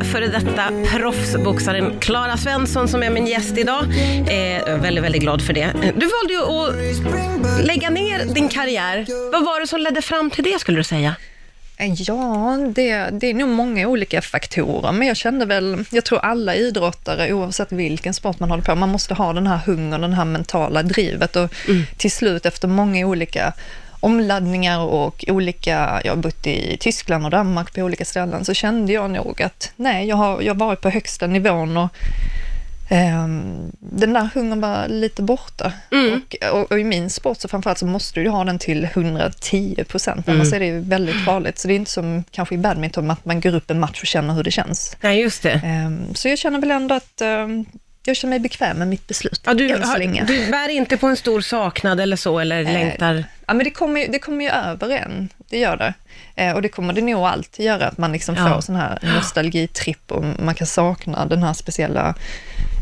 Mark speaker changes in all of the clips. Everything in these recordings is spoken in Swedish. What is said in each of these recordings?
Speaker 1: är före detta proffsboxaren Klara Svensson som är min gäst idag. Eh, jag är väldigt, väldigt glad för det. Du valde ju att lägga ner din karriär. Vad var det som ledde fram till det skulle du säga?
Speaker 2: Ja, det, det är nog många olika faktorer, men jag kände väl, jag tror alla idrottare, oavsett vilken sport man håller på man måste ha den här hungern, den här mentala drivet och mm. till slut efter många olika omladdningar och olika, jag har bott i Tyskland och Danmark på olika ställen, så kände jag nog att nej, jag har, jag har varit på högsta nivån och Um, den där hungern var lite borta. Mm. Och, och, och, i min sport så framförallt så måste du ha den till 110 procent, annars mm. är det väldigt farligt. Så det är inte som kanske i badminton, att man går upp en match och känner hur det känns.
Speaker 1: Nej, just det.
Speaker 2: Um, så jag känner väl ändå att um, jag känner mig bekväm med mitt beslut,
Speaker 1: ja, du, än så länge. Du bär inte på en stor saknad eller så, eller eh, längtar?
Speaker 2: Ja, men det kommer, ju, det kommer ju över en, det gör det. Eh, och det kommer det nog alltid göra, att man liksom ja. får sån här nostalgitripp och man kan sakna den här speciella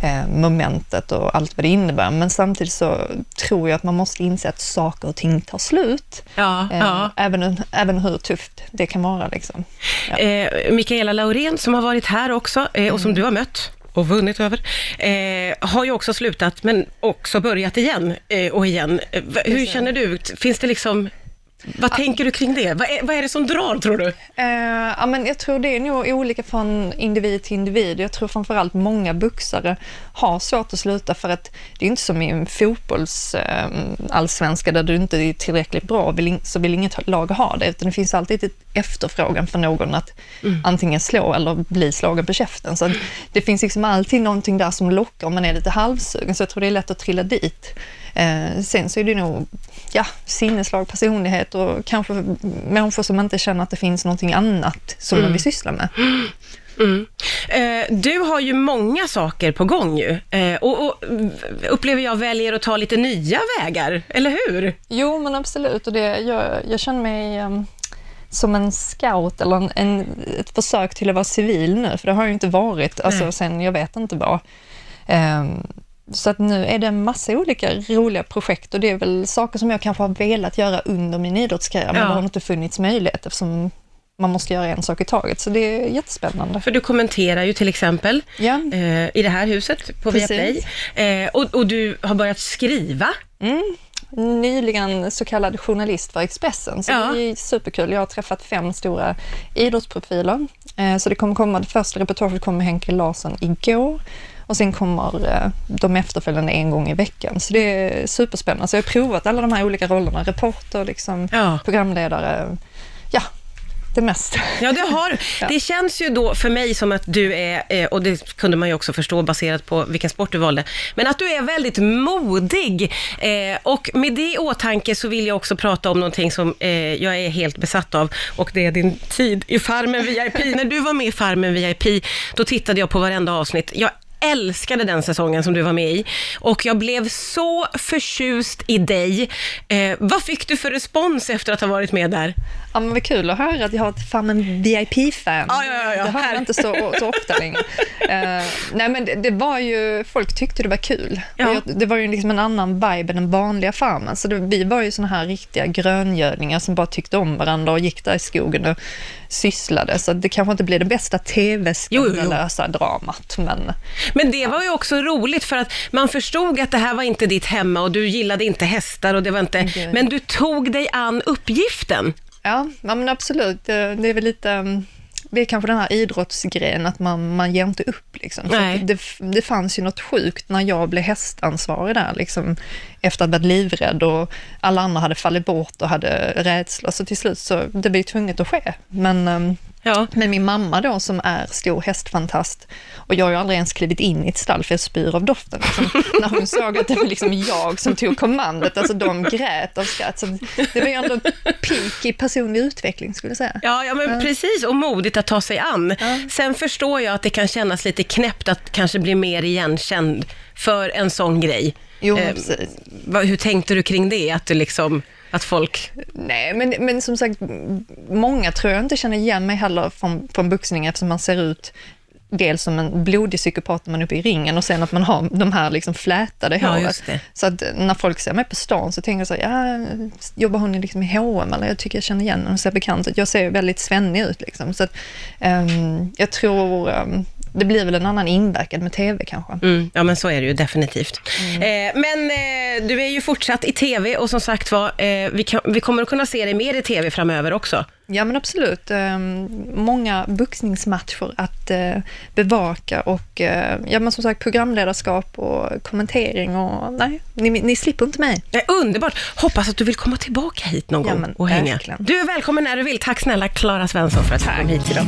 Speaker 2: eh, momentet och allt vad det innebär. Men samtidigt så tror jag att man måste inse att saker och ting tar slut.
Speaker 1: Ja, eh, ja.
Speaker 2: Även, även hur tufft det kan vara. Liksom.
Speaker 1: Eh, Mikaela Laurén som har varit här också eh, och som mm. du har mött och vunnit över, eh, har ju också slutat men också börjat igen eh, och igen. Eh, hur känner du? Finns det liksom vad tänker du kring det? Vad är, vad är det som drar, tror du?
Speaker 2: Uh, ja, men jag tror det är nog olika från individ till individ. Jag tror framförallt många boxare har svårt att sluta för att det är inte som i en fotbollsallsvenska uh, där du inte är tillräckligt bra vill, så vill inget lag ha det, utan det finns alltid ett efterfrågan för någon att mm. antingen slå eller bli slagen på käften. Så det finns liksom alltid någonting där som lockar om man är lite halvsugen, så jag tror det är lätt att trilla dit. Eh, sen så är det nog ja, sinneslag, personlighet och kanske människor som inte känner att det finns någonting annat som mm. de vill syssla med.
Speaker 1: Mm. Eh, du har ju många saker på gång ju eh, och, och, upplever jag väljer att ta lite nya vägar, eller hur?
Speaker 2: Jo, men absolut och det, jag, jag känner mig um, som en scout eller en, en, ett försök till att vara civil nu, för det har jag ju inte varit alltså, sen jag vet inte vad. Um, så att nu är det en massa olika roliga projekt och det är väl saker som jag kanske har velat göra under min idrottskarriär, men ja. det har inte funnits möjlighet eftersom man måste göra en sak i taget, så det är jättespännande.
Speaker 1: För du kommenterar ju till exempel
Speaker 2: ja.
Speaker 1: eh, i det här huset på Viaplay, eh, och, och, du har börjat skriva.
Speaker 2: Mm. Nyligen så kallad journalist för Expressen, så ja. det är superkul. Jag har träffat fem stora idrottsprofiler, eh, så det kommer komma, det första reportaget kom med Henke Larsson igår, och sen kommer eh, de efterföljande en gång i veckan. Så det är superspännande. Så jag har provat alla de här olika rollerna, reporter, liksom, ja. programledare, ja, det mesta.
Speaker 1: Ja, det har ja. Det känns ju då för mig som att du är, eh, och det kunde man ju också förstå baserat på vilken sport du valde, men att du är väldigt modig. Eh, och med det i åtanke så vill jag också prata om någonting som jag är helt besatt av och det är din tid i Farmen VIP. När du var med i Farmen VIP, då tittade jag på varenda avsnitt. Jag älskade den säsongen som du var med i och jag blev så förtjust i dig. Eh, vad fick du för respons efter att ha varit med där?
Speaker 2: Ja, men vad kul att höra att jag har ett Farmen VIP-fan.
Speaker 1: Ja, ja, ja,
Speaker 2: det hör man inte så, så ofta längre. Uh, nej, men det, det, var ju, folk tyckte det var kul. Ja. Jag, det var ju liksom en annan vibe än den vanliga Farmen. Så det, vi var ju såna här riktiga gröngölingar som bara tyckte om varandra och gick där i skogen och sysslade. Så det kanske inte blev det bästa tv-skandalösa dramat. Men,
Speaker 1: men det var ju också roligt för att man förstod att det här var inte ditt hemma och du gillade inte hästar och det var inte, men du tog dig an uppgiften.
Speaker 2: Ja, men absolut. Det är väl lite, mm, det är kanske den här idrottsgrejen, att man, man ger inte upp. Liksom. Det, det fanns ju något sjukt när jag blev hästansvarig där, liksom, efter att ha varit livrädd och alla andra hade fallit bort och hade rädsla. Så till slut så det blev tvunget att ske. Men mm, Ja. Men min mamma då som är stor hästfantast och jag har ju aldrig ens klivit in i ett stall för jag spyr av doften. Liksom, när hon såg att det var liksom jag som tog kommandot, alltså de grät av skratt. Så det var ju ändå peak i personlig utveckling skulle jag säga.
Speaker 1: Ja, ja men ja. precis och modigt att ta sig an. Ja. Sen förstår jag att det kan kännas lite knäppt att kanske bli mer igenkänd för en sån grej.
Speaker 2: Jo, eh.
Speaker 1: Hur tänkte du kring det? Att du liksom att folk...
Speaker 2: Nej, men, men som sagt, många tror jag inte känner igen mig heller från, från boxning eftersom man ser ut dels som en blodig psykopat när man är uppe i ringen och sen att man har de här liksom flätade
Speaker 1: Ja,
Speaker 2: håret. Så att när folk ser mig på stan så tänker jag så här, ja, jobbar hon liksom i H&M eller jag tycker jag känner igen henne, hon ser bekant ut. Jag ser väldigt svennig ut liksom. Så att, ehm, jag tror ehm, det blir väl en annan inverkan med TV kanske.
Speaker 1: Mm, ja, men så är det ju definitivt.
Speaker 2: Mm.
Speaker 1: Eh, men eh, du är ju fortsatt i TV och som sagt var, eh, vi, kan, vi kommer att kunna se dig mer i TV framöver också.
Speaker 2: Ja men absolut. Ehm, många boxningsmatcher att eh, bevaka och eh, ja men som sagt programledarskap och kommentering och nej, ni, ni slipper inte mig.
Speaker 1: Eh, underbart! Hoppas att du vill komma tillbaka hit någon
Speaker 2: Ja,
Speaker 1: gång och hänga.
Speaker 2: verkligen.
Speaker 1: Du är välkommen när du vill. Tack snälla Klara Svensson för att du kom hit idag.